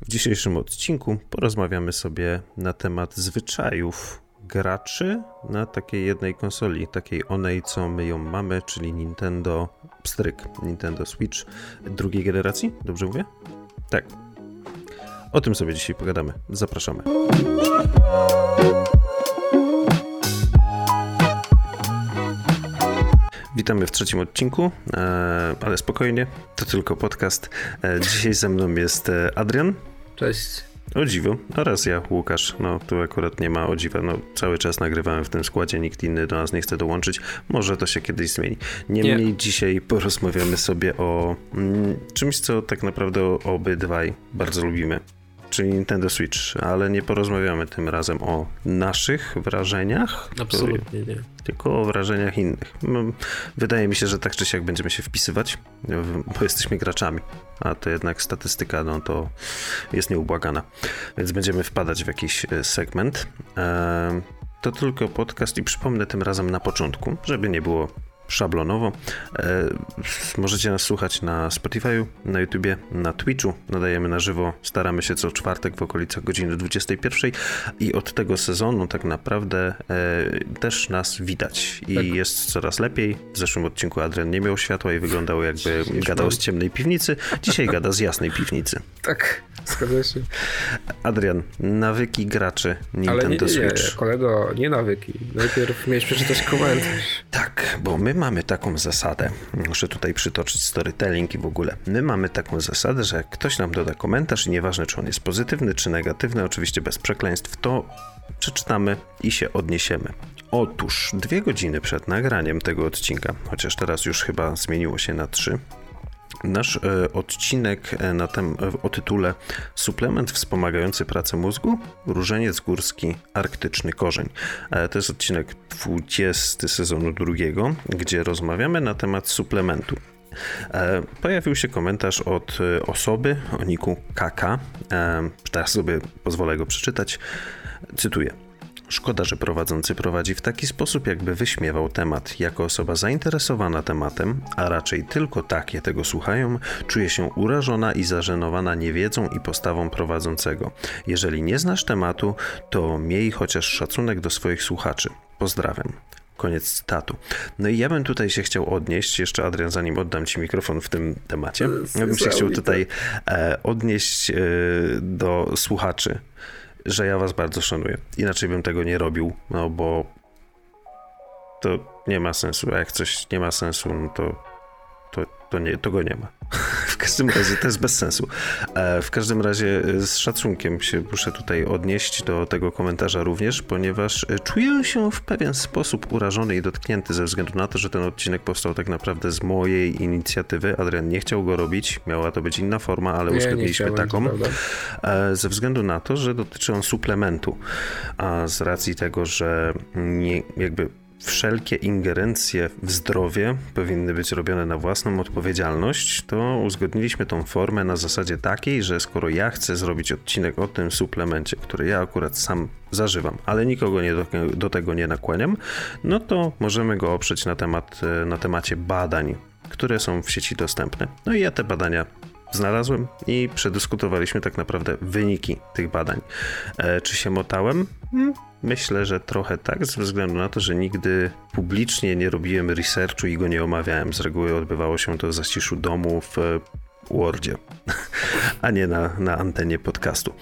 W dzisiejszym odcinku porozmawiamy sobie na temat zwyczajów graczy na takiej jednej konsoli, takiej onej, co my ją mamy, czyli Nintendo Pstryk, Nintendo Switch drugiej generacji, dobrze mówię? Tak. O tym sobie dzisiaj pogadamy. Zapraszamy. Witamy w trzecim odcinku, e, ale spokojnie, to tylko podcast. E, dzisiaj ze mną jest e, Adrian. Cześć. O dziwo. Oraz ja, Łukasz. No tu akurat nie ma o dziwa. No, cały czas nagrywałem w tym składzie, nikt inny do nas nie chce dołączyć. Może to się kiedyś zmieni. Niemniej nie. dzisiaj porozmawiamy sobie o mm, czymś, co tak naprawdę obydwaj bardzo lubimy czyli Nintendo Switch, ale nie porozmawiamy tym razem o naszych wrażeniach. Absolutnie nie. Tylko o wrażeniach innych. Wydaje mi się, że tak czy siak będziemy się wpisywać, bo jesteśmy graczami, a to jednak statystyka, no to jest nieubłagana. Więc będziemy wpadać w jakiś e, segment. To tylko podcast i przypomnę tym razem na początku, żeby nie było szablonowo. E, możecie nas słuchać na Spotify'u, na YouTubie, na Twitchu. Nadajemy na żywo. Staramy się co czwartek w okolicach godziny 21 i od tego sezonu tak naprawdę e, też nas widać i tak. jest coraz lepiej. W zeszłym odcinku Adrian nie miał światła i wyglądał jakby gadał z ciemnej piwnicy. Dzisiaj gada z jasnej piwnicy. Tak. Zgadza się. Adrian, nawyki graczy Nintendo Ale nie, nie, Switch. Nie, kolego, nie nawyki. Najpierw miałeś przeczytać komentarz. Tak, bo my mamy taką zasadę, muszę tutaj przytoczyć storytelling i w ogóle. My mamy taką zasadę, że jak ktoś nam doda komentarz i nieważne czy on jest pozytywny czy negatywny, oczywiście bez przekleństw, to przeczytamy i się odniesiemy. Otóż dwie godziny przed nagraniem tego odcinka, chociaż teraz już chyba zmieniło się na trzy, Nasz e, odcinek e, na tem, e, o tytule Suplement wspomagający pracę mózgu, różeniec górski, arktyczny korzeń. To jest odcinek 20 sezonu drugiego, gdzie rozmawiamy na temat suplementu. Pojawił się komentarz od osoby o niku KK. Teraz sobie pozwolę go przeczytać. Cytuję. Szkoda, że prowadzący prowadzi w taki sposób, jakby wyśmiewał temat. Jako osoba zainteresowana tematem, a raczej tylko takie tego słuchają, czuje się urażona i zażenowana niewiedzą i postawą prowadzącego. Jeżeli nie znasz tematu, to miej chociaż szacunek do swoich słuchaczy. Pozdrawiam. Koniec cytatu. No i ja bym tutaj się chciał odnieść, jeszcze Adrian, zanim oddam Ci mikrofon w tym temacie, ja bym się chciał tutaj e, odnieść e, do słuchaczy że ja was bardzo szanuję. Inaczej bym tego nie robił, no bo to nie ma sensu. A jak coś nie ma sensu, no to to, nie, to go nie ma. W każdym razie to jest bez sensu. E, w każdym razie e, z szacunkiem się muszę tutaj odnieść do tego komentarza również, ponieważ e, czuję się w pewien sposób urażony i dotknięty ze względu na to, że ten odcinek powstał tak naprawdę z mojej inicjatywy. Adrian nie chciał go robić, miała to być inna forma, ale uzgodniliśmy taką. Ze względu na to, że dotyczy on suplementu. A z racji tego, że nie, jakby wszelkie ingerencje w zdrowie powinny być robione na własną odpowiedzialność, to uzgodniliśmy tą formę na zasadzie takiej, że skoro ja chcę zrobić odcinek o tym suplemencie, który ja akurat sam zażywam, ale nikogo nie do, do tego nie nakłaniam, no to możemy go oprzeć na, temat, na temacie badań, które są w sieci dostępne. No i ja te badania znalazłem i przedyskutowaliśmy tak naprawdę wyniki tych badań. E, czy się motałem? Myślę, że trochę tak, ze względu na to, że nigdy publicznie nie robiłem researchu i go nie omawiałem. Z reguły odbywało się to w zaciszu domu w Wordzie, a nie na, na antenie podcastu.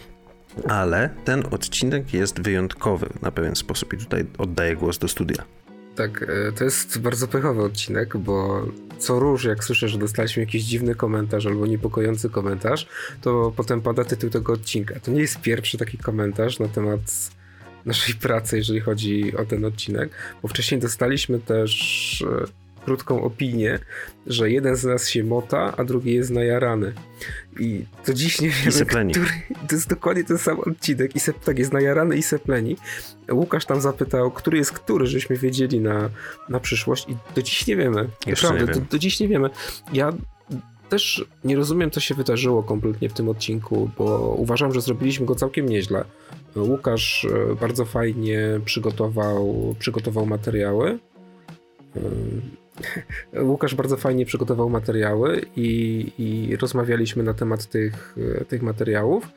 Ale ten odcinek jest wyjątkowy na pewien sposób i tutaj oddaję głos do studia. Tak, e, to jest bardzo pechowy odcinek, bo co róż, jak słyszę, że dostaliśmy jakiś dziwny komentarz albo niepokojący komentarz, to potem pada tytuł tego odcinka. To nie jest pierwszy taki komentarz na temat naszej pracy, jeżeli chodzi o ten odcinek, bo wcześniej dostaliśmy też e, krótką opinię, że jeden z nas się mota, a drugi jest najarany. I to dziś nie wiemy, który... To jest dokładnie ten sam odcinek. I sep, tak, jest najarany i sepleni. Łukasz tam zapytał, który jest który, żeśmy wiedzieli na, na przyszłość i do dziś nie wiemy. Jeszcze Naprawdę, nie do, do dziś nie wiemy. Ja też nie rozumiem, co się wydarzyło kompletnie w tym odcinku, bo uważam, że zrobiliśmy go całkiem nieźle. Łukasz e, bardzo fajnie przygotował, przygotował materiały. E, Łukasz bardzo fajnie przygotował materiały i, i rozmawialiśmy na temat tych, tych materiałów.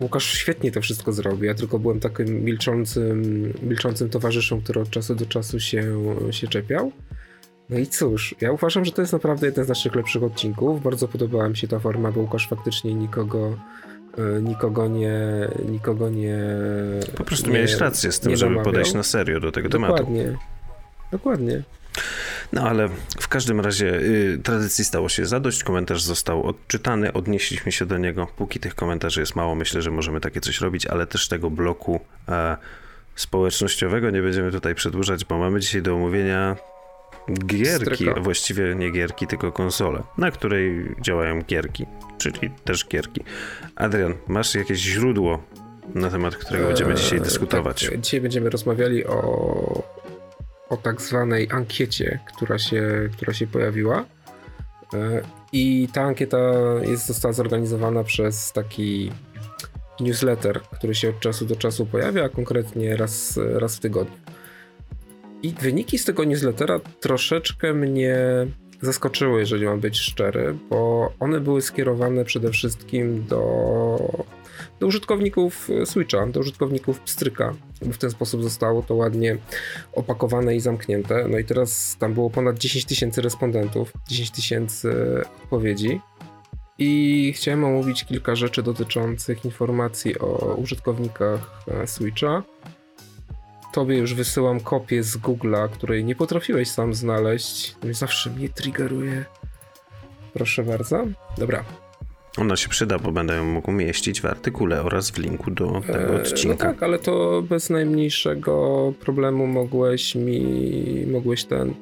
Łukasz świetnie to wszystko zrobił. Ja tylko byłem takim milczącym, milczącym towarzyszem, który od czasu do czasu się, się czepiał. No i cóż, ja uważam, że to jest naprawdę jeden z naszych lepszych odcinków. Bardzo podobała mi się ta forma, bo Łukasz faktycznie nikogo, e, nikogo nie. Nikogo nie. Po prostu nie, miałeś rację z tym, żeby namawiał. podejść na serio do tego Dokładnie. tematu. Dokładnie. No ale w każdym razie y, tradycji stało się zadość, komentarz został odczytany, odnieśliśmy się do niego. Póki tych komentarzy jest mało, myślę, że możemy takie coś robić, ale też tego bloku e, społecznościowego nie będziemy tutaj przedłużać, bo mamy dzisiaj do omówienia gierki, Stryka. właściwie nie gierki, tylko konsolę, na której działają gierki, czyli też gierki. Adrian, masz jakieś źródło na temat którego będziemy dzisiaj Eee, dyskutować? Tak, dzisiaj będziemy rozmawiali o, o tak zwanej ankiecie, która się, która się pojawiła. E, I ta ankieta jest, została zorganizowana przez taki newsletter, który się od czasu do czasu pojawia, a konkretnie raz, raz w tygodniu. I wyniki z tego newslettera troszeczkę mnie zaskoczyły, jeżeli mam być szczery, bo one były skierowane przede wszystkim do, do użytkowników Switcha, do użytkowników Pstryka, bo w ten sposób zostało to ładnie opakowane i zamknięte. No i teraz tam było ponad 10 tysięcy respondentów, 10 tysięcy odpowiedzi. I chciałem omówić kilka rzeczy dotyczących informacji o użytkownikach e, Switcha. Tobie już wysyłam kopię z Google'a, której nie potrafiłeś sam znaleźć. To Zawsze mnie triggeruje. Proszę bardzo. Dobra. Ona się przyda, bo będę ją mógł umieścić w artykule oraz w linku do tego E, odcinka. No tak, ale to bez najmniejszego problemu mogłeś mi. Mogłeś ten.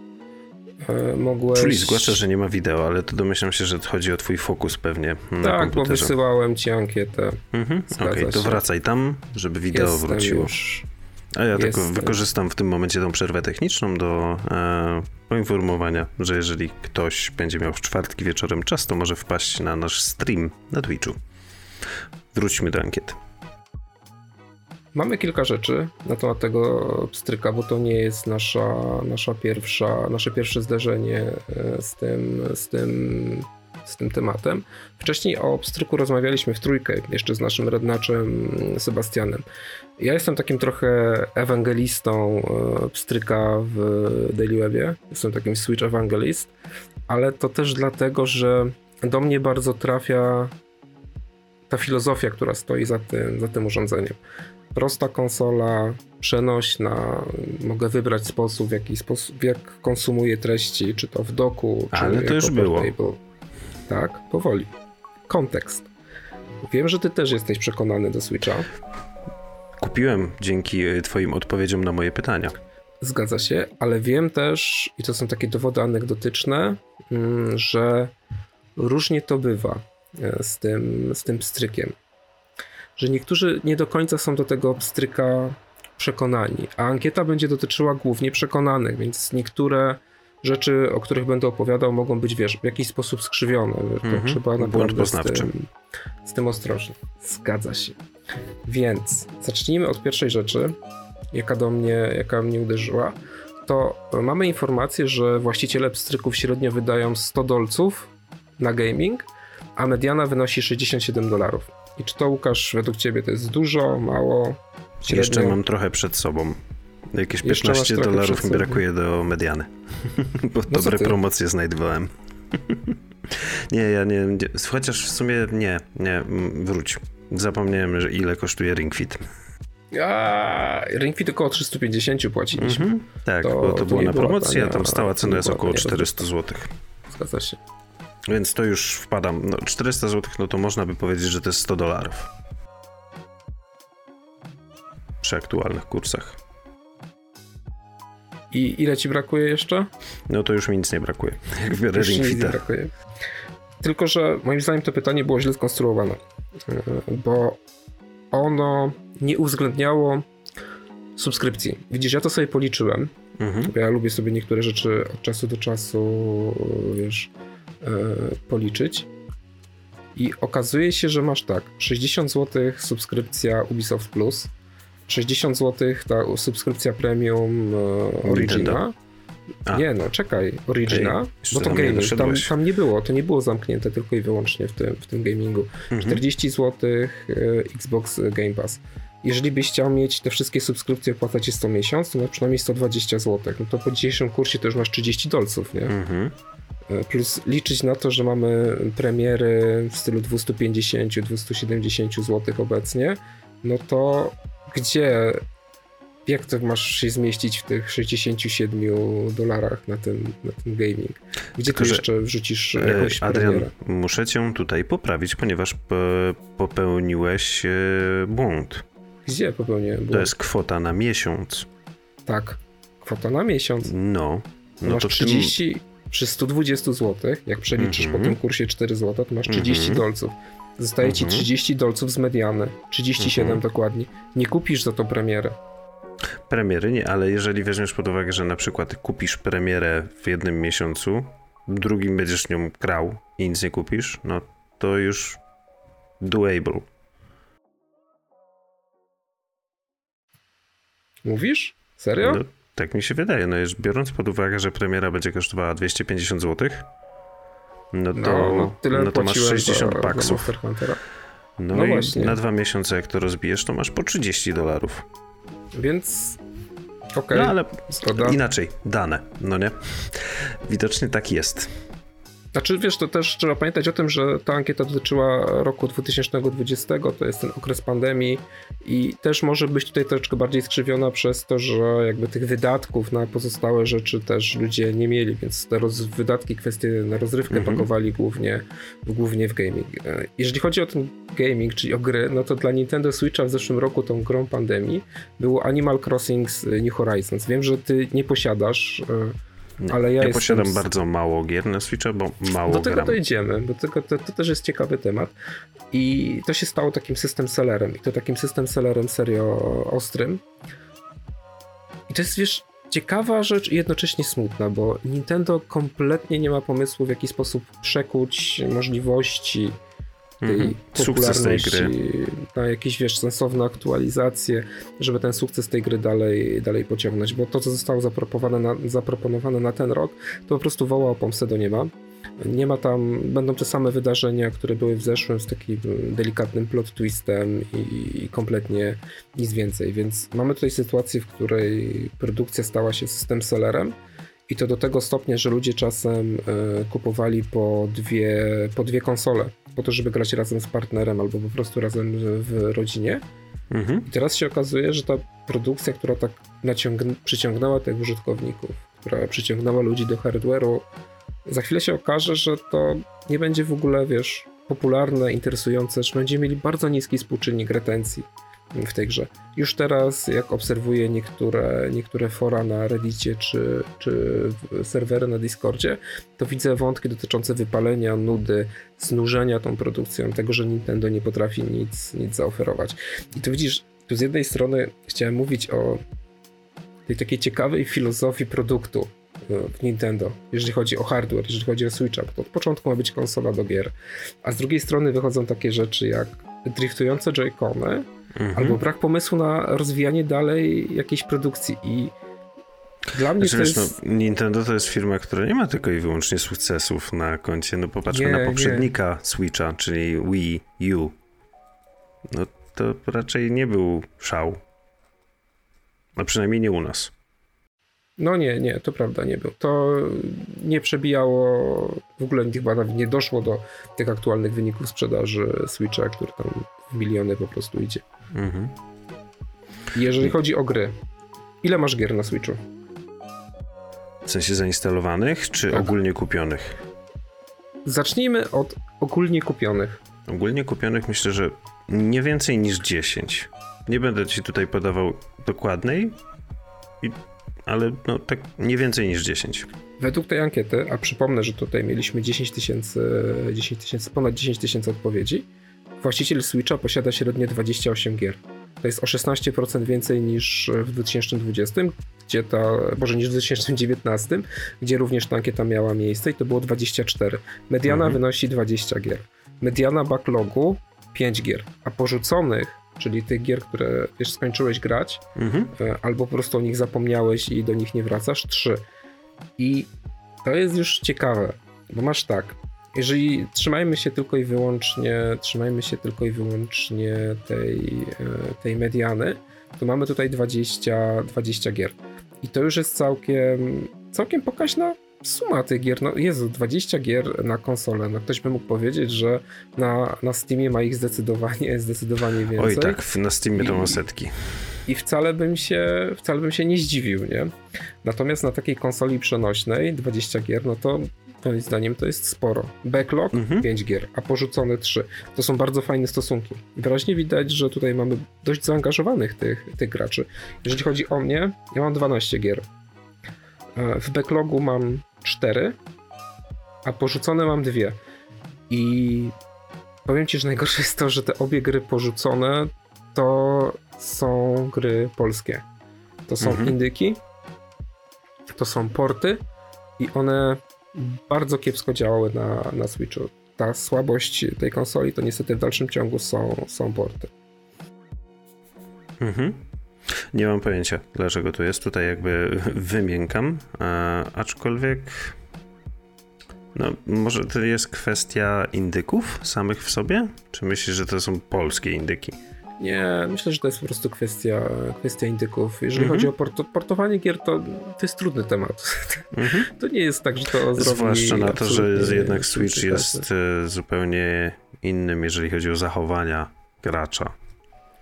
e, Mogłeś. Czyli zgłasza, że nie ma wideo, ale to domyślam się, że chodzi o twój fokus pewnie na Tak, bo komputerze. wysyłałem ci ankietę. Mhm, Okej, to się. wracaj tam, żeby wideo Jestem wróciło. już. A ja tylko jestem. wykorzystam w tym momencie tą przerwę techniczną do e, poinformowania, że jeżeli ktoś będzie miał w czwartki wieczorem czas, to może wpaść na nasz stream na Twitchu. Wróćmy do ankiety. Mamy kilka rzeczy na temat tego pstryka, bo to nie jest nasza, nasza pierwsza, nasze pierwsze zderzenie e, z tym, z tym, z tym tematem. Wcześniej o pstryku rozmawialiśmy w trójkę, jeszcze z naszym rednaczem Sebastianem. Ja jestem takim trochę ewangelistą e, pstryka w Daily Webie. Jestem takim Switch Evangelist, ale to też dlatego, że do mnie bardzo trafia ta filozofia, która stoi za tym, za tym urządzeniem prosta konsola, przenośna, mogę wybrać sposób, w jaki sposób, jak konsumuję treści, czy to w doku, czy Ale to już było. portable. Tak, powoli. Kontekst. Wiem, że ty też jesteś przekonany do Switcha. Kupiłem dzięki e, twoim odpowiedziom na moje pytania. Zgadza się, ale wiem też, i to są takie dowody anegdotyczne, mm, że różnie to bywa e, z tym, z tym pstrykiem. Że niektórzy nie do końca są do tego pstryka przekonani, a ankieta będzie dotyczyła głównie przekonanych, więc niektóre rzeczy, o których będę opowiadał, mogą być, wiesz, w jakiś sposób skrzywione. To Mhm. trzeba naprawdę z tym, z tym ostrożnie. Zgadza się. Więc zacznijmy od pierwszej rzeczy, jaka do mnie, jaka mnie uderzyła. To mamy informację, że właściciele pstryków średnio wydają 100 dolców na gaming, a mediana wynosi 67 dolarów. I czy to, Łukasz, według ciebie to jest dużo, mało, średnio? Jeszcze mam trochę przed sobą. Jakieś Jeszcze masz 15 trochę dolarów mi brakuje do mediany. Bo No dobre promocje znajdowałem. nie, ja nie, nie. Chociaż w sumie nie, nie, mm, wróć. Zapomniałem, że ile kosztuje Ring Fit. A, Ring Fit około 350 płaciliśmy. Mhm. Tak, To- bo to, było na promocji, a tam stała cena jest około tania 400 zł. Zgadza się. Więc to już wpadam. No, 400 zł, no to można by powiedzieć, że to jest 100 dolarów. Przy aktualnych kursach. I ile ci brakuje jeszcze? No to już mi nic nie brakuje. Jak biorę Już Ring Fita. brakuje. Tylko, że moim zdaniem to pytanie było źle skonstruowane, Yy, bo ono nie uwzględniało subskrypcji. Widzisz, ja to sobie policzyłem, Mhm. ja lubię sobie niektóre rzeczy od czasu do czasu, wiesz, yy, policzyć. I okazuje się, że masz tak, 60 zł subskrypcja Ubisoft Plus, 60 zł ta subskrypcja premium e, Origina, A. Nie, no czekaj, Origina, okay. bo to gaming, tam, tam, nie było, to nie było zamknięte tylko i wyłącznie w tym, w tym gamingu. Mhm. 40 zł Xbox Game Pass. Jeżeli byś chciał mieć te wszystkie subskrypcje jest co miesiąc, to na przynajmniej 120 zł. No to po dzisiejszym kursie to już masz 30 dolców, nie? Mhm. E, plus liczyć na to, że mamy premiery w stylu 250-270 zł obecnie, no to gdzie jak to masz się zmieścić w tych 67 dolarach na ten, na ten gaming? Gdzie Tylko, tu jeszcze wrzucisz e, jakąś Adrian, premierę? muszę cię tutaj poprawić, ponieważ popełniłeś e, błąd. Gdzie popełniłem błąd? To jest kwota na miesiąc. Tak, kwota na miesiąc. No. No masz to 30, tym... przy 120 zł, jak przeliczysz mm -hmm. po tym kursie 4 zł, to masz 30 mm -hmm. dolców. Zostaje ci 30 mhm. dolców z mediany. 37 mhm. dokładnie. Nie kupisz za to premierę. Premiery nie, ale jeżeli weźmiesz pod uwagę, że na przykład kupisz premierę w jednym miesiącu, drugim będziesz nią grał i nic nie kupisz, no to już doable. Mówisz? Serio? No, tak mi się wydaje. No biorąc pod uwagę, że premiera będzie kosztowała 250 zł, no to, no, no, tyle no to masz 60 baksów. No, no, i właśnie. na dwa miesiące jak to rozbijesz, to masz po 30 dolarów. Więc okej. Okay. No ale Zgoda. inaczej, dane, no nie? Widocznie tak jest. Znaczy, wiesz, to też trzeba pamiętać o tym, że ta ankieta dotyczyła roku 2020, to jest ten okres pandemii i też może być tutaj troszeczkę bardziej skrzywiona przez to, że jakby tych wydatków na pozostałe rzeczy też ludzie nie mieli, więc te roz, wydatki, kwestie na rozrywkę mhm. pakowali głównie, głównie w gaming. E, jeżeli chodzi o ten gaming, czyli o gry, no to dla Nintendo Switcha w zeszłym roku tą grą pandemii było Animal Crossing New Horizons. Wiem, że ty nie posiadasz ale ja, ja posiadam z... bardzo mało gier na Switcha, bo mało Do tego gram. dojdziemy, bo tego, to, to, też jest ciekawy temat. I to się stało takim system sellerem. I to takim system sellerem serio ostrym. I to jest, wiesz, ciekawa rzecz i jednocześnie smutna, bo Nintendo kompletnie nie ma pomysłu, w jaki sposób przekuć możliwości tej mm -hmm. popularności tej na jakieś, wiesz, sensowne aktualizacje, żeby ten sukces tej gry dalej, dalej pociągnąć, bo to, co zostało zaproponowane na, zaproponowane na ten rok, to po prostu woła o pomstę do nieba. Nie ma tam, będą te same wydarzenia, które były w zeszłym z takim delikatnym plot twistem i, i kompletnie nic więcej, więc mamy tutaj sytuację, w której produkcja stała się system sellerem, i to do tego stopnia, że ludzie czasem y, kupowali po dwie, po dwie konsole po to, żeby grać razem z partnerem albo po prostu razem w rodzinie. Mhm. I teraz się okazuje, że ta produkcja, która tak przyciągnęła tych użytkowników, która przyciągnęła ludzi do hardware'u, za chwilę się okaże, że to nie będzie w ogóle, wiesz, popularne, interesujące, że będziemy mieli bardzo niski współczynnik retencji w tej grze. Już teraz, jak obserwuję niektóre, niektóre fora na Reddicie czy, czy serwery na Discordzie, to widzę wątki dotyczące wypalenia, nudy, znużenia tą produkcją, tego, że Nintendo nie potrafi nic, nic zaoferować. I tu widzisz, tu z jednej strony chciałem mówić o tej takiej ciekawej filozofii produktu e, w Nintendo, jeżeli chodzi o hardware, jeżeli chodzi o Switcha, to od początku ma być konsola do gier, a z drugiej strony wychodzą takie rzeczy jak driftujące joycony, mhm. albo brak pomysłu na rozwijanie dalej jakiejś produkcji i dla mnie znaczy, to wiesz, jest... no, Nintendo to jest firma, która nie ma tylko i wyłącznie sukcesów na koncie. No popatrzmy nie, na poprzednika nie. Switcha, czyli Wii U. No to raczej nie był szał. A przynajmniej nie u nas. No nie, nie, to prawda, nie był. To nie przebijało, w ogóle chyba nawet nie doszło do tych aktualnych wyników sprzedaży Switcha, który tam w miliony po prostu idzie. Mhm. Jeżeli chodzi o gry, ile masz gier na Switchu? W sensie zainstalowanych, czy tak. ogólnie kupionych? Zacznijmy od ogólnie kupionych. Ogólnie kupionych myślę, że nie więcej niż 10. Nie będę ci tutaj podawał dokładnej, ale no, tak nie więcej niż 10. Według tej ankiety, a przypomnę, że tutaj mieliśmy 10 tysięcy, 10 tysięcy, ponad 10 tysięcy odpowiedzi, właściciel Switcha posiada średnio 28 gier. To jest o 16% więcej niż w 2020, gdzie ta, może niż w 2019, gdzie również ta ankieta miała miejsce i to było 24. Mediana mhm. wynosi 20 gier. Mediana backlogu 5 gier, a porzuconych, czyli tych gier, które wiesz, skończyłeś grać, mhm. E, albo po prostu o nich zapomniałeś i do nich nie wracasz, 3. I to jest już ciekawe, bo masz tak, jeżeli trzymajmy się tylko i wyłącznie, trzymajmy się tylko i wyłącznie tej, e, tej mediany, to mamy tutaj 20, 20 gier. I to już jest całkiem, całkiem pokaźna suma tych gier. No Jezu, 20 gier na konsolę. No ktoś by mógł powiedzieć, że na, na Steamie ma ich zdecydowanie, zdecydowanie więcej. Oj tak, na Steamie to ma setki. I wcale bym się, wcale bym się nie zdziwił, nie? Natomiast na takiej konsoli przenośnej 20 gier, no to moim zdaniem to jest sporo. Backlog mhm. 5 gier, a porzucone 3. To są bardzo fajne stosunki. Wyraźnie widać, że tutaj mamy dość zaangażowanych tych, tych graczy. Jeżeli chodzi o mnie, ja mam 12 gier. E, w backlogu mam 4, a porzucone mam dwie. I powiem ci, że najgorsze jest to, że te obie gry porzucone to są gry polskie. To są mhm. indyki, to są porty i one bardzo kiepsko działały na, na Switchu. Ta słabość tej konsoli to niestety w dalszym ciągu są, są porty. Mhm. Nie mam pojęcia, dlaczego to jest. Tutaj jakby wymiękam, a, aczkolwiek no, może to jest kwestia indyków samych w sobie? Czy myślisz, że to są polskie indyki? Nie, myślę, że to jest po prostu kwestia, kwestia indyków. Jeżeli chodzi o portowanie gier, to, to jest trudny temat. To nie jest tak, że to zrobi Zwłaszcza na to, że jednak Switch jest e, zupełnie innym, jeżeli chodzi o zachowania gracza.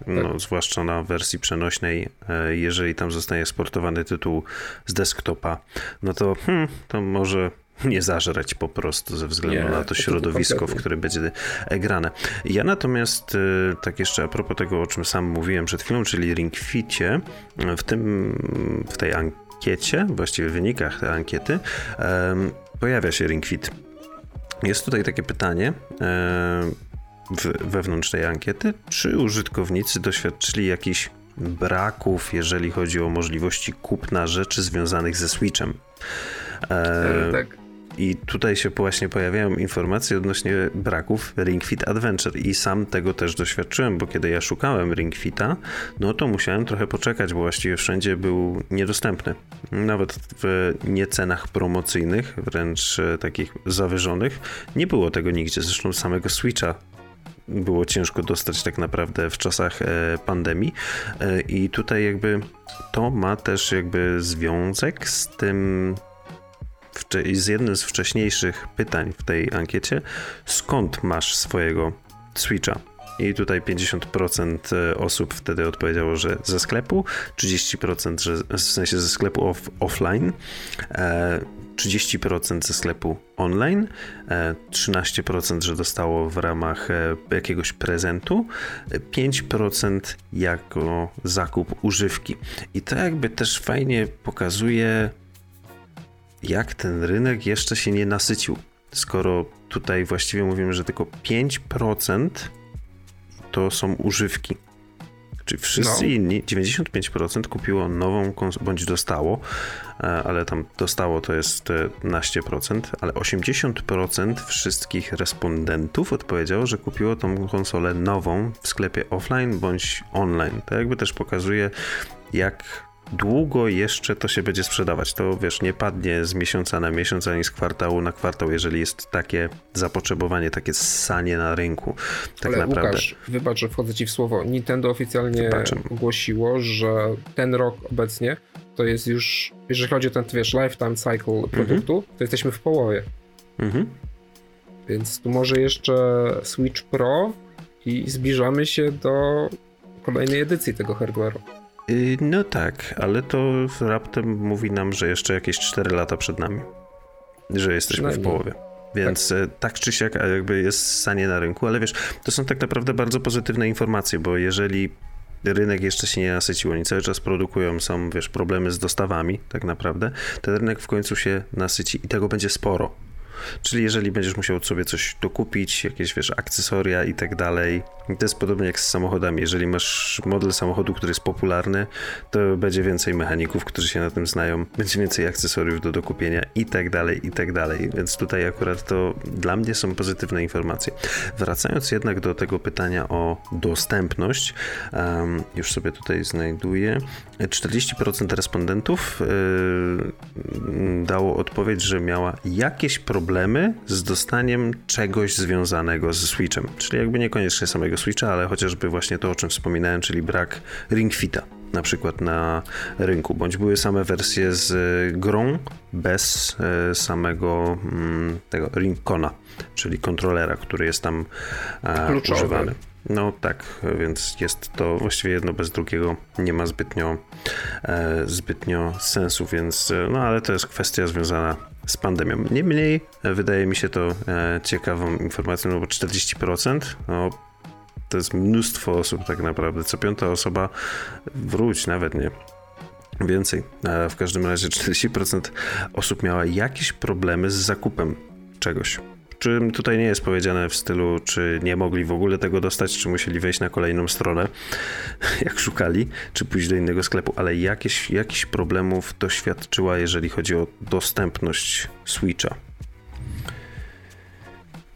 No, tak. zwłaszcza na wersji przenośnej, e, jeżeli tam zostanie sportowany tytuł z desktopa, no to, hmm, to może nie zażreć po prostu ze względu nie, na to środowisko, w którym będzie grane. Ja natomiast, e, tak jeszcze a propos tego, o czym sam mówiłem przed chwilą, czyli Ring Ficie, w, tym, w tej ankiecie, właściwie w wynikach tej ankiety, pojawia się Ring Fit. Jest tutaj takie pytanie, wewnątrz tej ankiety, czy użytkownicy doświadczyli jakichś braków, jeżeli chodzi o możliwości kupna rzeczy związanych ze Switchem. E, tak. I tutaj się właśnie pojawiają informacje odnośnie braków Ring Fit Adventure i sam tego też doświadczyłem, bo kiedy ja szukałem Ring Fita, no to musiałem trochę poczekać, bo właściwie wszędzie był niedostępny. Nawet w niecenach promocyjnych, wręcz e, takich zawyżonych, nie było tego nigdzie. Zresztą samego Switcha było ciężko dostać tak naprawdę w czasach e, pandemii. E, I tutaj jakby to ma też jakby związek z tym z jednym z wcześniejszych pytań w tej ankiecie, skąd masz swojego Switcha? I tutaj 50% e, osób wtedy odpowiedziało, że ze sklepu, 30% że w sensie ze sklepu off, offline, 30% ze sklepu online, 13% że dostało w ramach e, jakiegoś prezentu, 5% jako zakup używki. I to jakby też fajnie pokazuje, jak ten rynek jeszcze się nie nasycił. Skoro tutaj właściwie mówimy, że tylko 5% to są używki. Czyli wszyscy no. inni, 95% kupiło nową bądź dostało, e, ale tam dostało to jest 15%, ale 80% wszystkich respondentów odpowiedziało, że kupiło tą konsolę nową w sklepie offline bądź online. To jakby też pokazuje, jak długo jeszcze to się będzie sprzedawać. To wiesz, nie padnie z miesiąca na miesiąc, ani z kwartału na kwartał, jeżeli jest takie zapotrzebowanie, takie ssanie na rynku. Tak Ale naprawdę. Łukasz, wybacz, że wchodzę ci w słowo. Nintendo oficjalnie Wybaczam. ogłosiło, że ten rok obecnie to jest już, jeżeli chodzi o ten, wiesz, lifetime cycle mhm. produktu, mhm. to jesteśmy w połowie. Mhm. Więc tu może jeszcze Switch Pro i zbliżamy się do kolejnej edycji tego hardware'u. Y, no tak, ale to raptem mówi nam, że jeszcze jakieś 4 lata przed nami. Że jesteśmy w połowie. Więc tak. E, tak. czy siak jakby jest sanie na rynku, ale wiesz, to są tak naprawdę bardzo pozytywne informacje, bo jeżeli rynek jeszcze się nie nasycił, oni cały czas produkują, są wiesz, problemy z dostawami tak naprawdę, ten rynek w końcu się nasyci i tego będzie sporo. Czyli jeżeli będziesz musiał sobie coś dokupić, jakieś wiesz, akcesoria i tak dalej, to jest podobnie jak z samochodami. Jeżeli masz model samochodu, który jest popularny, to będzie więcej mechaników, którzy się na tym znają, będzie więcej akcesoriów do dokupienia i tak dalej, i tak dalej. Więc tutaj akurat to dla mnie są pozytywne informacje. Wracając jednak do tego pytania o dostępność, um, już sobie tutaj znajduję. 40% respondentów yy, dało odpowiedź, że miała jakieś problemy z dostaniem czegoś związanego ze Switchem. Czyli jakby niekoniecznie samego Switcha, ale chociażby właśnie to, o czym wspominałem, czyli brak Ring Fita na przykład na rynku, bądź były same wersje z grą bez e, samego mm, tego Ringcona, czyli kontrolera, który jest tam e, Kluczowy. używany. No tak, więc jest to właściwie jedno bez drugiego, nie ma zbytnio, e, zbytnio sensu, więc no ale to jest kwestia związana z pandemią. Niemniej wydaje mi się to e, ciekawą informacją, no bo 40% no, to jest mnóstwo osób tak naprawdę. Co piąta osoba, wróć nawet nie. Więcej. E, w każdym razie 40% osób miała jakieś problemy z zakupem czegoś. Czy tutaj nie jest powiedziane w stylu, czy nie mogli w ogóle tego dostać, czy musieli wejść na kolejną stronę, jak szukali, czy pójść do innego sklepu, ale jakieś, jakichś problemów doświadczyła, jeżeli chodzi o dostępność Switcha.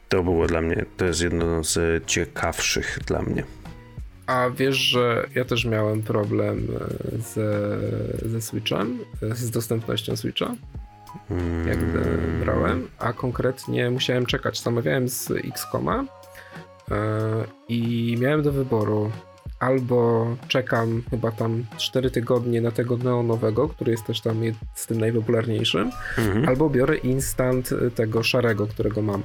To było dla mnie, to jest jedno z ciekawszych dla mnie. A wiesz, że ja też miałem problem e, ze, ze Switchem, e, z dostępnością Switcha? Jak brałem, a konkretnie musiałem czekać. Zamawiałem z Xcoma yy, i miałem do wyboru albo czekam chyba tam 4 tygodnie na tego neonowego, który jest też tam z tym najpopularniejszym, mhm. albo biorę instant tego szarego, którego mam.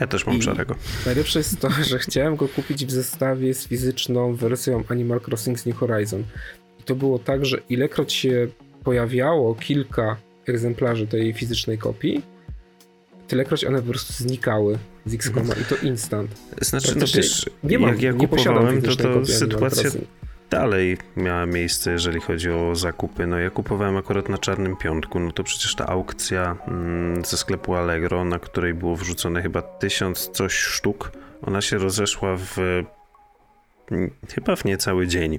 Ja też mam I szarego. Najlepsze jest to, że chciałem go kupić w zestawie z fizyczną wersją Animal Crossing New Horizon. I to było tak, że ilekroć się pojawiało kilka egzemplarzy tej fizycznej kopii, tylekroć one po prostu znikały z Xcoma i to instant. Znaczy, no wiesz, nie mam, jak ja nie kupowałem, to, to sytuacja dalej miała miejsce, jeżeli chodzi o zakupy. No ja kupowałem akurat na Czarnym Piątku, no to przecież ta aukcja mm, ze sklepu Allegro, na której było wrzucone chyba tysiąc coś sztuk, ona się rozeszła w mm, chyba w niecały dzień.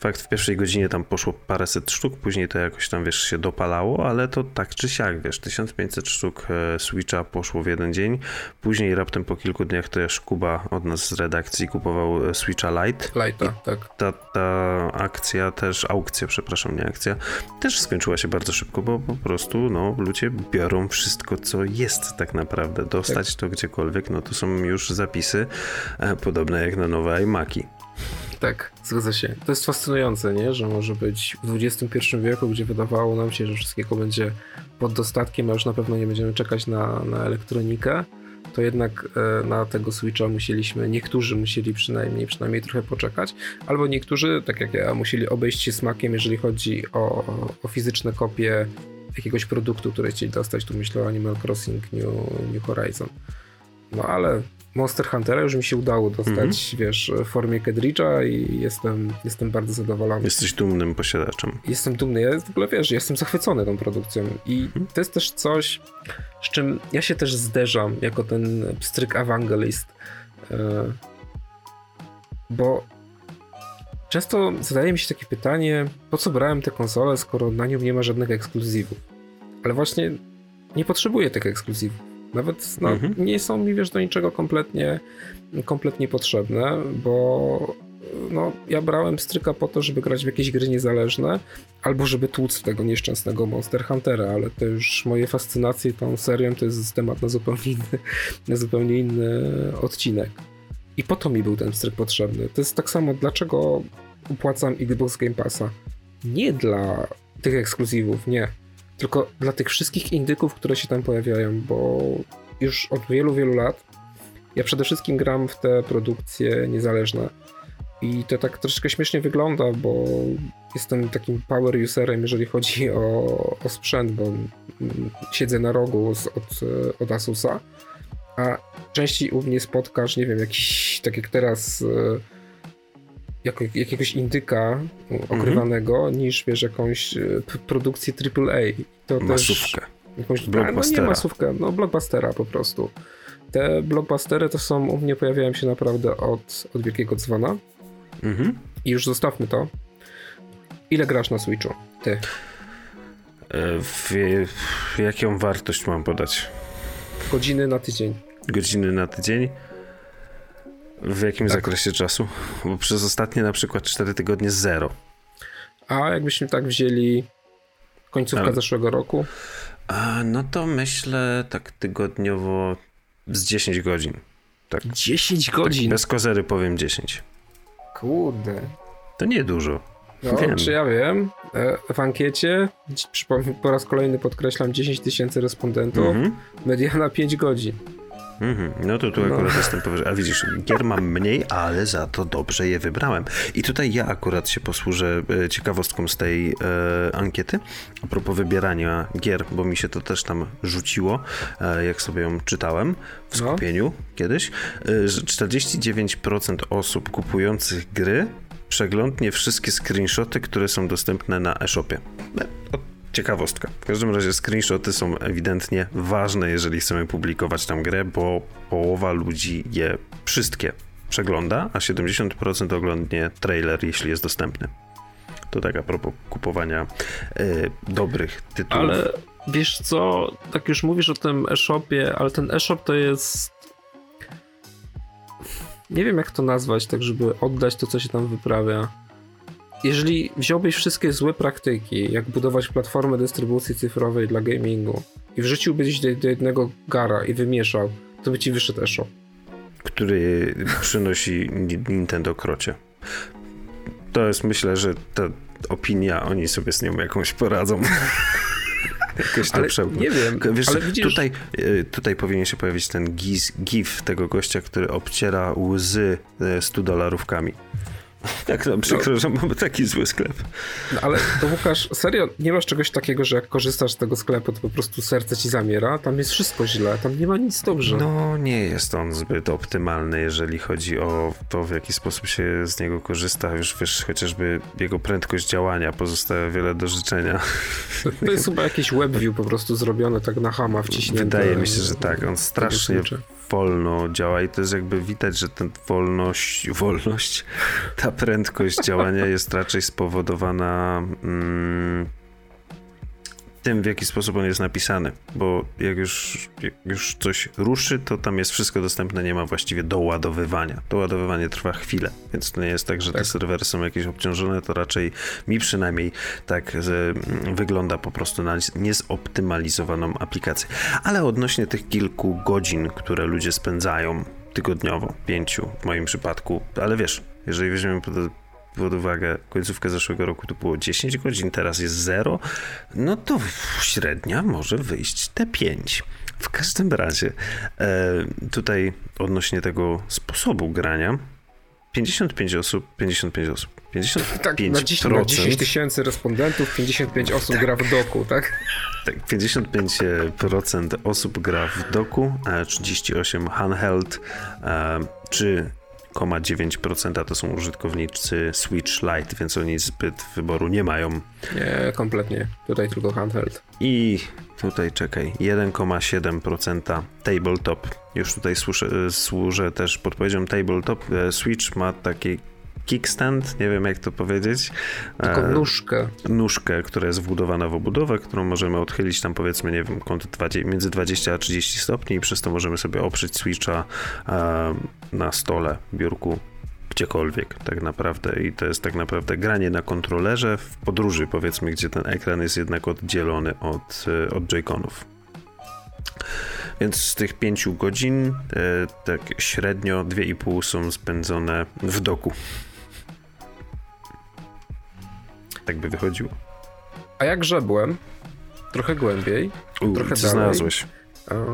Fakt, w pierwszej godzinie tam poszło paręset sztuk, później to jakoś tam, wiesz, się dopalało, ale to tak czy siak, wiesz, 1500 sztuk e, Switcha poszło w jeden dzień, później raptem po kilku dniach też Kuba od nas z redakcji kupował e, Switcha Lite. Lite, tak. Ta, ta akcja też, aukcja, przepraszam, nie akcja, też skończyła się bardzo szybko, bo po prostu, no, ludzie biorą wszystko, co jest tak naprawdę. Dostać tak. to gdziekolwiek, no to są już zapisy e, podobne jak na nowe iMaki. Tak, zgadza się. To jest fascynujące, nie? że może być w XXI wieku, gdzie wydawało nam się, że wszystkiego będzie pod dostatkiem, a już na pewno nie będziemy czekać na, na elektronikę, to jednak e, na tego Switcha musieliśmy, niektórzy musieli przynajmniej, przynajmniej trochę poczekać, albo niektórzy, tak jak ja, musieli obejść się smakiem, jeżeli chodzi o, o fizyczne kopie jakiegoś produktu, które chcieli dostać. Tu myślę o Animal Crossing New, New Horizon. No ale Monster Huntera już mi się udało dostać, mm -hmm. wiesz, w formie Kedridge'a i jestem, jestem bardzo zadowolony. Jesteś dumnym posiadaczem. Jestem dumny, ja w ogóle wiesz, jestem zachwycony tą produkcją i mm -hmm. to jest też coś, z czym ja się też zderzam jako ten pstryk ewangelist, e, bo często zadaje mi się takie pytanie, po co brałem tę konsolę, skoro na nią nie ma żadnych ekskluzywów. Ale właśnie nie potrzebuję tych ekskluzywów. Nawet no, mhm. nie są mi, wiesz, do niczego kompletnie, kompletnie potrzebne, bo no, ja brałem stryka po to, żeby grać w jakieś gry niezależne, albo żeby tłuc tego nieszczęsnego Monster Huntera, ale to już moje fascynacje tą serią to jest temat na zupełnie inny, na zupełnie inny odcinek. I po to mi był ten stryk potrzebny. To jest tak samo, dlaczego upłacam Xbox Game Passa. Nie dla tych ekskluzywów, nie tylko dla tych wszystkich indyków, które się tam pojawiają, bo już od wielu, wielu lat ja przede wszystkim gram w te produkcje niezależne. I to tak troszeczkę śmiesznie wygląda, bo jestem takim power userem, jeżeli chodzi o, o sprzęt, bo siedzę na rogu z, od, od Asusa, a częściej u mnie spotkasz, nie wiem, jakiś, tak jak teraz jako, jakiegoś indyka okrywanego, mm -hmm. niż wiesz, jakąś e, produkcję AAA. To Masówkę. Też, Jakąś, no nie masówkę, no blockbustera po prostu. Te blockbustery to są, u mnie pojawiają się naprawdę od, od Wielkiego Dzwona. Mhm. I już zostawmy to. Ile grasz na Switchu? Ty. E, w, w jaką wartość mam podać? Godziny na tydzień. Godziny na tydzień? W jakim tak. zakresie czasu? Bo przez ostatnie na przykład 4 tygodnie zero. A jakbyśmy tak wzięli końcówkę Ale... zeszłego roku? A, no to myślę tak tygodniowo z 10 godzin. Tak. 10 tak godzin? Tak, bez kozery powiem 10. Kurde. To nie dużo. No, wiem. czy ja wiem. E, w ankiecie, po raz kolejny podkreślam, 10 tysięcy respondentów, mhm. mediana 5 godzin. Mhm. No to tu no. akurat jestem powyżej. A widzisz, gier mam mniej, ale za to dobrze je wybrałem. I tutaj ja akurat się posłużę e, ciekawostką z tej e, ankiety a propos wybierania gier, bo mi się to też tam rzuciło, e, jak sobie ją czytałem w no. skupieniu no. kiedyś, e, że 49% osób kupujących gry przeglądnie wszystkie screenshoty, które są dostępne na e-shopie. Ciekawostka. W każdym razie screenshoty są ewidentnie ważne, jeżeli chcemy publikować tam grę, bo połowa ludzi je wszystkie przegląda, a 70% oglądnie trailer, jeśli jest dostępny. To tak a propos kupowania y, dobrych tytułów. Ale wiesz co, tak już mówisz o tym e-shopie, ale ten e-shop to jest nie wiem jak to nazwać, tak żeby oddać to, co się tam wyprawia jeżeli wziąłbyś wszystkie złe praktyki, jak budować platformę dystrybucji cyfrowej dla gamingu i wrzuciłbyś do, do jednego gara i wymieszał, to by ci wyszedł e-shop. Który przynosi Nintendo krocie. To jest, myślę, że ta opinia, oni sobie z nią jakąś poradzą. Jakoś to przełknął. Nie wiem, Wiesz, ale widzisz... tutaj, e, tutaj powinien się pojawić ten gif, gif tego gościa, który obciera łzy 100 e, dolarówkami. Jak nam przykro, no. że mamy taki zły sklep. No ale to Łukasz, serio, nie masz czegoś takiego, że jak korzystasz z tego sklepu, to po prostu serce ci zamiera? Tam jest wszystko źle, tam nie ma nic dobrze. No, nie jest on zbyt optymalny, jeżeli chodzi o to, w jaki sposób się z niego korzysta. Już wiesz, chociażby jego prędkość działania pozostawia wiele do życzenia. To, jest chyba jakiś webview po prostu zrobione tak na hama wciśnięte. Wydaje mi się, że tak. On strasznie wolno działa i to jest jakby widać, że ten wolność, wolność, ta prędkość działania jest raczej spowodowana mm, tym, w jaki sposób on jest napisany, bo jak już, jak już coś ruszy, to tam jest wszystko dostępne, nie ma właściwie doładowywania. Doładowywanie trwa chwilę, więc to nie jest tak, że tak. te serwery są jakieś obciążone, to raczej mi przynajmniej tak wygląda po prostu na niezoptymalizowaną aplikację. Ale odnośnie tych kilku godzin, które ludzie spędzają tygodniowo, pięciu w moim przypadku, ale wiesz, jeżeli weźmiemy pod pod uwagę końcówkę zeszłego roku to było 10 godzin, teraz jest 0, no to średnia może wyjść te 5. W każdym razie, e, tutaj odnośnie tego sposobu grania, 55 osób, 55 osób, 55%. Tak, na 10, na 10 tysięcy respondentów 55 osób tak. gra w doku, tak? Tak, 55% osób gra w doku, 38 handheld, e, czy 0,9% to są użytkownicy Switch Lite, więc oni zbyt wyboru nie mają. Nie, kompletnie. Tutaj tylko handheld. I tutaj czekaj, 1,7% tabletop. Już tutaj służę, służę też podpowiedzią tabletop. E, Switch ma taki kickstand, nie wiem jak to powiedzieć. Taką e, nóżkę. Nóżkę, która jest wbudowana w obudowę, którą możemy odchylić tam powiedzmy, nie wiem, kąt 20, między 20 a 30 stopni i przez to możemy sobie oprzeć switcha e, na stole, biurku, gdziekolwiek tak naprawdę i to jest tak naprawdę granie na kontrolerze w podróży powiedzmy, gdzie ten ekran jest jednak oddzielony od, e, od Joy-Conów. Więc z tych 5 godzin tak średnio 2,5 są spędzone w doku. Tak by wychodziło. A jak żebłem, trochę głębiej, U, trochę dalej, znalazłeś?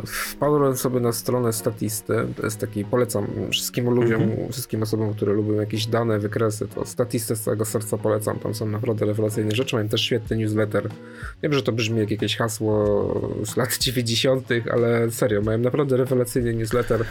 Wpadłem sobie na stronę Statisty, to jest taki, polecam wszystkim ludziom, mm-hmm. wszystkim osobom, które lubią jakieś dane, wykresy, to Statistę z całego serca polecam, tam są naprawdę rewelacyjne rzeczy, mają też świetny newsletter. Wiem, że to brzmi jak jakieś hasło z lat 90., ale serio, mają naprawdę rewelacyjny newsletter.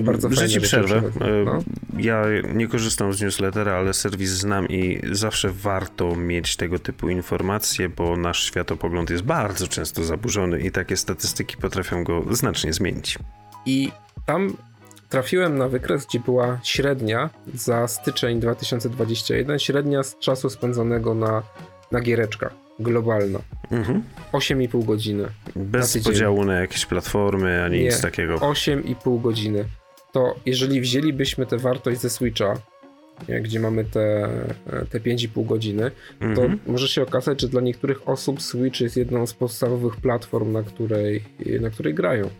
Bardzo fajnie. ci przerwę. No? Ja nie korzystam z newslettera, ale serwis znam i zawsze warto mieć tego typu informacje, bo nasz światopogląd jest bardzo często zaburzony i takie statystyki potrafią go znacznie zmienić. I tam trafiłem na wykres, gdzie była średnia za styczeń 2021, średnia z czasu spędzonego na, na giereczkach globalna. Mhm. 8,5 godziny. Bez na podziału na jakieś platformy ani Nie, nic takiego. 8,5 godziny. To jeżeli wzięlibyśmy tę wartość ze Switcha, gdzie mamy te, te 5,5 godziny, to mhm. może się okazać, że dla niektórych osób Switch jest jedną z podstawowych platform, na której, na której grają.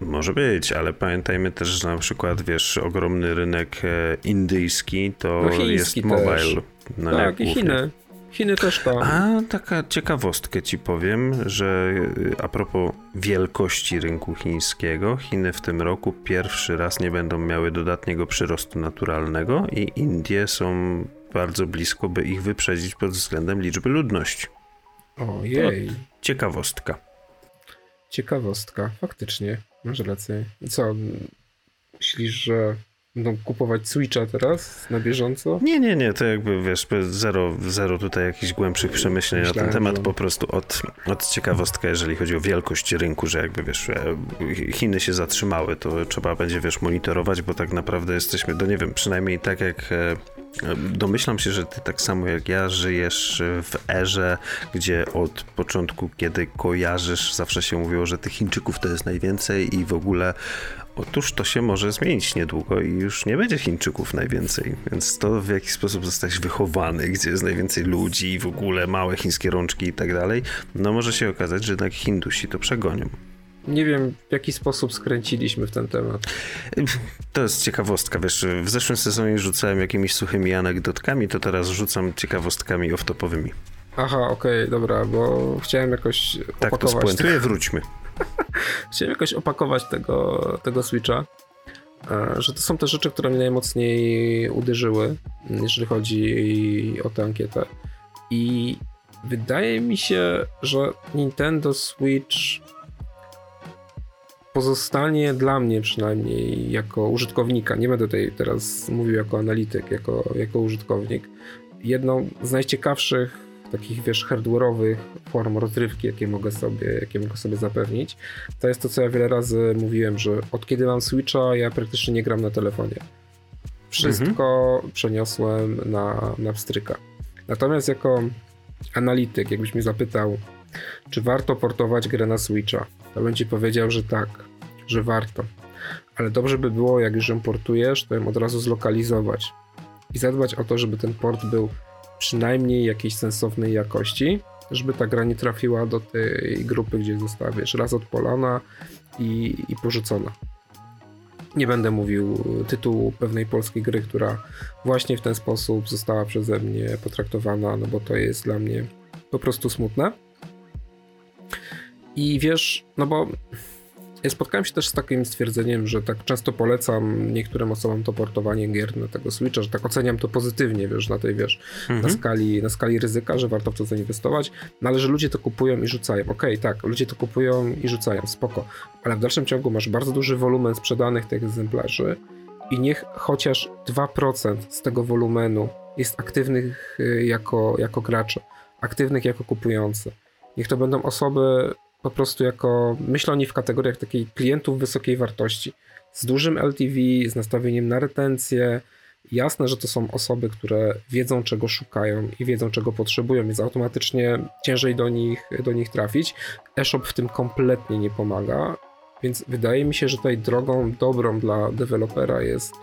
Może być, ale pamiętajmy też, że na przykład, wiesz, ogromny rynek e, indyjski to no jest mobile. Też. No tak, i Chiny. Chiny też to. A taka ciekawostkę ci powiem, że y, a propos wielkości rynku chińskiego, Chiny w tym roku pierwszy raz nie będą miały dodatniego przyrostu naturalnego i Indie są bardzo blisko, by ich wyprzedzić pod względem liczby ludności. Ojej. To ciekawostka. Ciekawostka, faktycznie. Masz rację. I co? Myślisz, że będą kupować Switcha teraz na bieżąco? Nie, nie, nie, to jakby wiesz, zero, zero tutaj jakichś głębszych przemyśleń Myślałem, na ten temat, że... po prostu od, od ciekawostka, jeżeli chodzi o wielkość rynku, że jakby wiesz, e, Chiny się zatrzymały, to trzeba będzie wiesz, monitorować, bo tak naprawdę jesteśmy, do nie wiem, przynajmniej tak jak e, Domyślam się, że ty tak samo jak ja żyjesz w erze, gdzie od początku, kiedy kojarzysz, zawsze się mówiło, że tych Chińczyków to jest najwięcej i w ogóle Otóż to się może zmienić niedługo i już nie będzie Chińczyków najwięcej, więc to w jaki sposób zostać wychowany, gdzie jest najwięcej ludzi i w ogóle małe chińskie rączki i tak dalej, no może się okazać, że jednak Hindusi to przegonią. Nie wiem, w jaki sposób skręciliśmy w ten temat. To jest ciekawostka, wiesz, w zeszłym sezonie rzucałem jakimiś suchymi anegdotkami, to teraz rzucam ciekawostkami off-topowymi. Aha, okej, okay, dobra, bo chciałem jakoś Tak to spuentuję, wróćmy. Chciałem jakoś opakować tego, tego Switcha, e, że to są te rzeczy, które mnie najmocniej uderzyły, jeżeli chodzi o tę ankietę. I wydaje mi się, że Nintendo Switch pozostanie dla mnie przynajmniej jako użytkownika, nie będę tutaj teraz mówił jako analityk, jako, jako użytkownik, jedną z najciekawszych takich, wiesz, hardware'owych form rozrywki, jakie mogę sobie, jakie mogę sobie zapewnić, to jest to, co ja wiele razy mówiłem, że od kiedy mam Switcha, ja praktycznie nie gram na telefonie. Wszystko mhm. przeniosłem na, na pstryka. Natomiast jako analityk, jakbyś mnie zapytał, czy warto portować grę na Switcha, to bym ci powiedział, że tak, że warto. Ale dobrze by było, jak już ją portujesz, to ją od razu zlokalizować i zadbać o to, żeby ten port był przynajmniej jakiejś sensownej jakości, żeby ta gra nie trafiła do tej grupy, gdzie została, wiesz, raz odpolona i, i porzucona. Nie będę mówił tytułu pewnej polskiej gry, która właśnie w ten sposób została przeze mnie potraktowana, no bo to jest dla mnie po prostu smutne. I wiesz, no bo ja spotkałem się też z takim stwierdzeniem, że tak często polecam niektórym osobom to portowanie gier na tego Switcha, że tak oceniam to pozytywnie, wiesz, na tej, wiesz, mhm. na, skali, na skali ryzyka, że warto w to zainwestować, no ale że ludzie to kupują i rzucają. Okej, okay, tak, ludzie to kupują i rzucają, spoko, ale w dalszym ciągu masz bardzo duży wolumen sprzedanych tych egzemplarzy i niech chociaż 2% z tego wolumenu jest aktywnych y, jako, jako gracze, aktywnych jako kupujący. Niech to będą osoby po prostu jako, myślę o nich w kategoriach takiej klientów wysokiej wartości, z dużym LTV, z nastawieniem na retencję. Jasne, że to są osoby, które wiedzą, czego szukają i wiedzą, czego potrzebują, więc automatycznie ciężej do nich, do nich trafić. eShop w tym kompletnie nie pomaga, więc wydaje mi się, że tutaj drogą dobrą dla dewelopera jest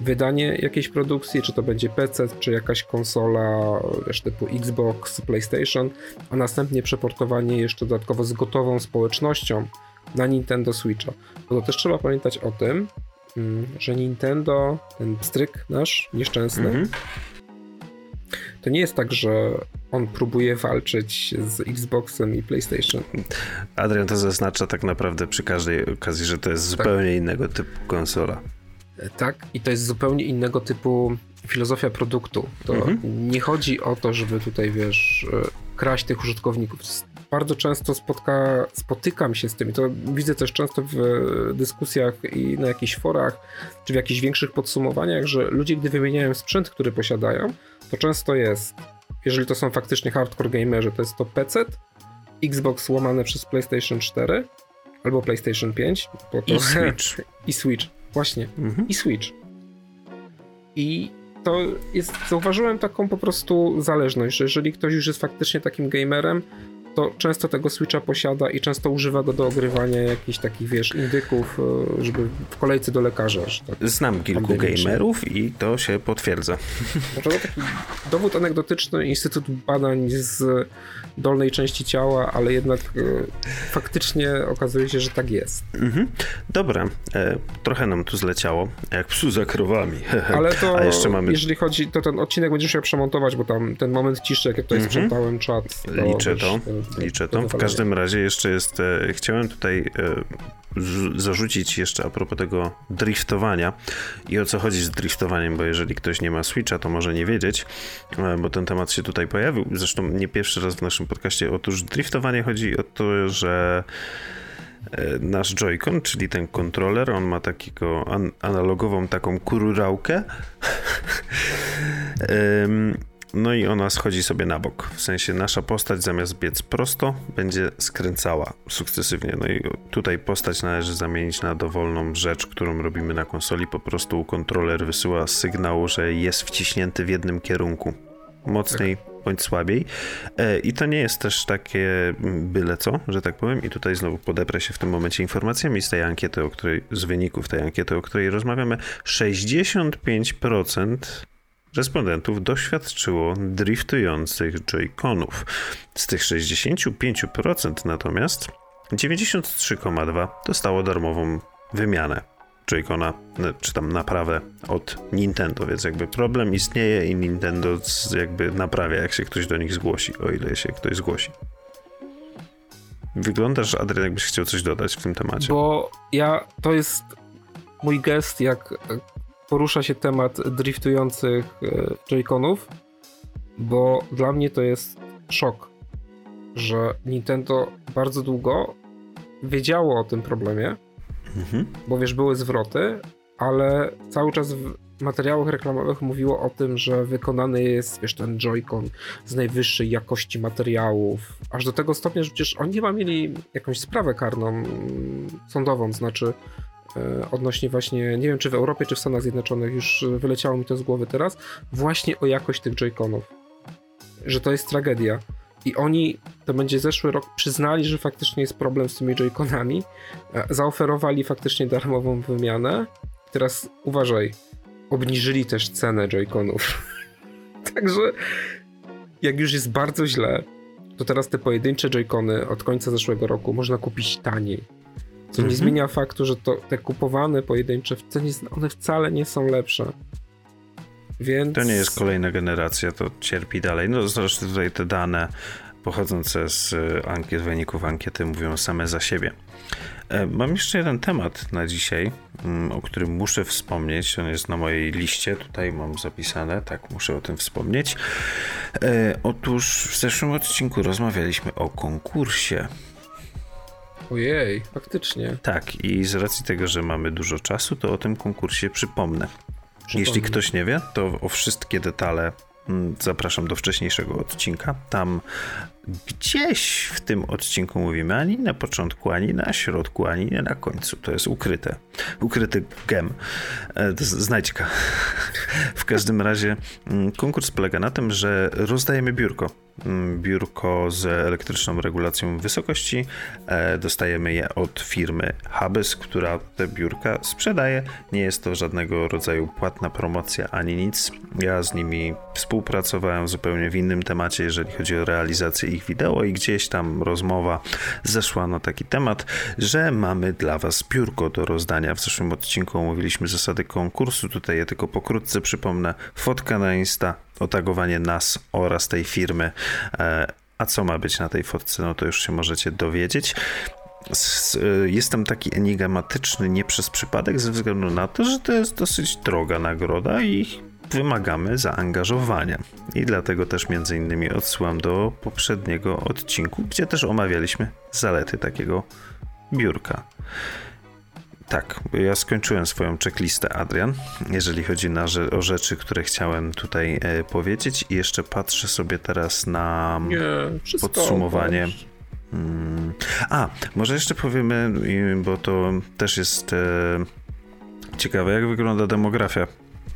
wydanie jakiejś produkcji, czy to będzie PC, czy jakaś konsola, wiesz, typu Xbox, PlayStation, a następnie przeportowanie jeszcze dodatkowo z gotową społecznością na Nintendo Switcha. Bo to też trzeba pamiętać o tym, mm, że Nintendo, ten stryk nasz nieszczęsny, mm -hmm. To nie jest tak, że on próbuje walczyć z Xboxem i PlayStation. Adrian to zaznacza tak naprawdę przy każdej okazji, że to jest tak. zupełnie innego typu konsola. Tak, i to jest zupełnie innego typu filozofia produktu. To mhm. nie chodzi o to, żeby tutaj, wiesz, e, kraść tych użytkowników. Bardzo często spotka, spotykam się z tym i to widzę też często w dyskusjach i na jakichś forach, czy w jakichś większych podsumowaniach, że ludzie, gdy wymieniają sprzęt, który posiadają, to często jest, jeżeli to są faktycznie hardcore gamerzy, to jest to PC, Xbox łamane przez PlayStation 4 albo PlayStation 5. I Switch. I Switch, właśnie. Mhm. I Switch. I to jest, zauważyłem taką po prostu zależność, że jeżeli ktoś już jest faktycznie takim gamerem, to często tego Switcha posiada i często używa go do ogrywania jakichś takich, wiesz, indyków, e, żeby w kolejce do lekarza. Tak Znam kilku gamerów i to się potwierdza. Znaczy, to taki dowód anegdotyczny, Instytut Badań z dolnej części ciała, ale jednak e, faktycznie okazuje się, że tak jest. Mhm. Dobra, e, trochę nam tu zleciało, jak psu za krowami. ale to, A jeszcze mamy... jeżeli chodzi, to ten odcinek będziesz musiał przemontować, bo tam ten moment ciszy, jak ja tutaj mhm. sprzątałem czat. To Liczę to, liczę to. W każdym razie jeszcze jest, e, chciałem tutaj zarzucić jeszcze a propos tego driftowania i o co chodzi z driftowaniem, bo jeżeli ktoś nie ma Switcha, to może nie wiedzieć, e, bo ten temat się tutaj pojawił. Zresztą nie pierwszy raz w naszym podcaście. Otóż driftowanie chodzi o to, że e, nasz Joy-Con, czyli ten kontroler, on ma takiego an analogową taką kururałkę No i ona schodzi sobie na bok. W sensie nasza postać zamiast biec prosto, będzie skręcała sukcesywnie. No i tutaj postać należy zamienić na dowolną rzecz, którą robimy na konsoli. Po prostu kontroler wysyła sygnał, że jest wciśnięty w jednym kierunku. Mocniej tak. bądź słabiej. E, I to nie jest też takie byle co, że tak powiem. I tutaj znowu podeprę się w tym momencie informacjami z tej ankiety, o której, z wyników tej ankiety, o której rozmawiamy. 65% respondentów doświadczyło driftujących Joy-Conów. Z tych 65% natomiast 93,2% dostało darmową wymianę Joy-Cona, czy tam naprawę od Nintendo, więc jakby problem istnieje i Nintendo jakby naprawia, jak się ktoś do nich zgłosi, o ile się ktoś zgłosi. Wyglądasz, Adrian, jakbyś chciał coś dodać w tym temacie. Bo ja, to jest mój gest, jak porusza się temat driftujących e, Joy-Conów, bo dla mnie to jest szok, że Nintendo bardzo długo wiedziało o tym problemie, mhm. bo wiesz, były zwroty, ale cały czas w materiałach reklamowych mówiło o tym, że wykonany jest, wiesz, ten Joy-Con z najwyższej jakości materiałów, aż do tego stopnia, że przecież oni chyba mieli jakąś sprawę karną mm, sądową, znaczy odnośnie właśnie, nie wiem czy w Europie, czy w Stanach Zjednoczonych, już wyleciało mi to z głowy teraz, właśnie o jakość tych Joy-Conów. Że to jest tragedia. I oni, to będzie zeszły rok, przyznali, że faktycznie jest problem z tymi Joy-Conami, e, zaoferowali faktycznie darmową wymianę. Teraz uważaj, obniżyli też cenę Joy-Conów. Także jak już jest bardzo źle, to teraz te pojedyncze Joy-Cony od końca zeszłego roku można kupić taniej co nie mhm. zmienia faktu, że to, te kupowane pojedyncze, one wcale nie są lepsze. Więc... To nie jest kolejna generacja, to cierpi dalej. No zresztą tutaj te dane pochodzące z e, ankiet, wyników ankiety mówią same za siebie. E, mam jeszcze jeden temat na dzisiaj, mm, o którym muszę wspomnieć. On jest na mojej liście, tutaj mam zapisane, tak, muszę o tym wspomnieć. E, otóż w zeszłym odcinku rozmawialiśmy o konkursie Ojej, faktycznie. Tak, i z racji tego, że mamy dużo czasu, to o tym konkursie przypomnę. przypomnę. Jeśli ktoś nie wie, to o wszystkie detale mm, zapraszam do wcześniejszego odcinka. Tam gdzieś w tym odcinku mówimy ani na początku, ani na środku, ani nie na końcu. To jest ukryte. Ukryty gem. E, znajdźka. W każdym razie mm, konkurs polega na tym, że rozdajemy biurko Mm, biurko z elektryczną regulacją wysokości. E, dostajemy je od firmy Hubes, która te biurka sprzedaje. Nie jest to żadnego rodzaju płatna promocja ani nic. Ja z nimi współpracowałem zupełnie w innym temacie, jeżeli chodzi o realizację ich wideo i gdzieś tam rozmowa zeszła na taki temat, że mamy dla Was biurko do rozdania. W zeszłym odcinku omówiliśmy zasady konkursu. Tutaj je tylko pokrótce przypomnę. Fotka na Insta, otagowanie nas oraz tej firmy. E, a co ma być na tej fotce, no to już się możecie dowiedzieć. Jestem taki enigmatyczny nie przez przypadek, ze względu na to, że to jest dosyć droga nagroda i wymagamy zaangażowania. I dlatego też między innymi odsyłam do poprzedniego odcinku, gdzie też omawialiśmy zalety takiego biurka. Tak, ja skończyłem swoją checklistę, Adrian, jeżeli chodzi na, o rzeczy, które chciałem tutaj e, powiedzieć. I jeszcze patrzę sobie teraz na Nie, podsumowanie. Hmm. A, może jeszcze powiemy, bo to też jest e, ciekawe, jak wygląda demografia,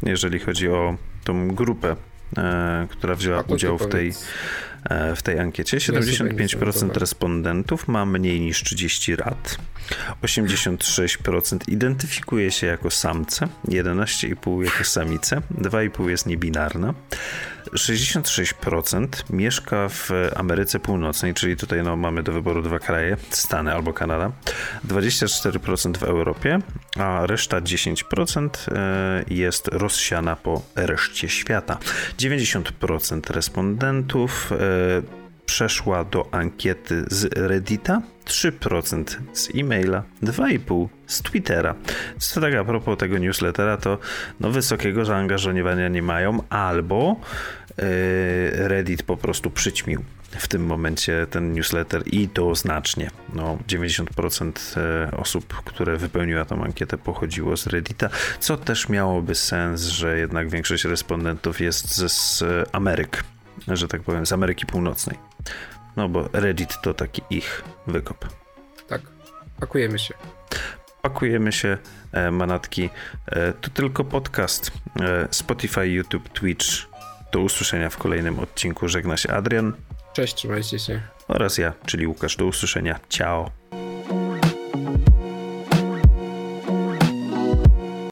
jeżeli chodzi o tą grupę, e, która wzięła udział w tej. E, w tej ankiecie. 75% respondentów ma mniej niż 30 lat. 86% identyfikuje się jako samce, 11,5% jako samice, 2,5% jest niebinarna. 66% mieszka w Ameryce Północnej, czyli tutaj no, mamy do wyboru dwa kraje, Stany albo Kanada. 24% w Europie, a reszta 10% e, jest rozsiana po reszcie świata. 90% respondentów e, przeszła do ankiety z Reddita, 3% z e-maila, 2,5% z Twittera. Co tak a propos tego newslettera, to no wysokiego zaangażowania nie mają, albo yy, Reddit po prostu przyćmił w tym momencie ten newsletter i to znacznie. No, 90% e, osób, które wypełniła tą ankietę pochodziło z Reddita, co też miałoby sens, że jednak większość respondentów jest z Ameryk że tak powiem, z Ameryki Północnej. No bo Reddit to taki ich wykop. Tak, pakujemy się. Pakujemy się, e, manatki. E, to tylko podcast. E, Spotify, YouTube, Twitch. Do usłyszenia w kolejnym odcinku. Żegna się Adrian. Cześć, trzymajcie się. Oraz ja, czyli Łukasz. Do usłyszenia. Ciao.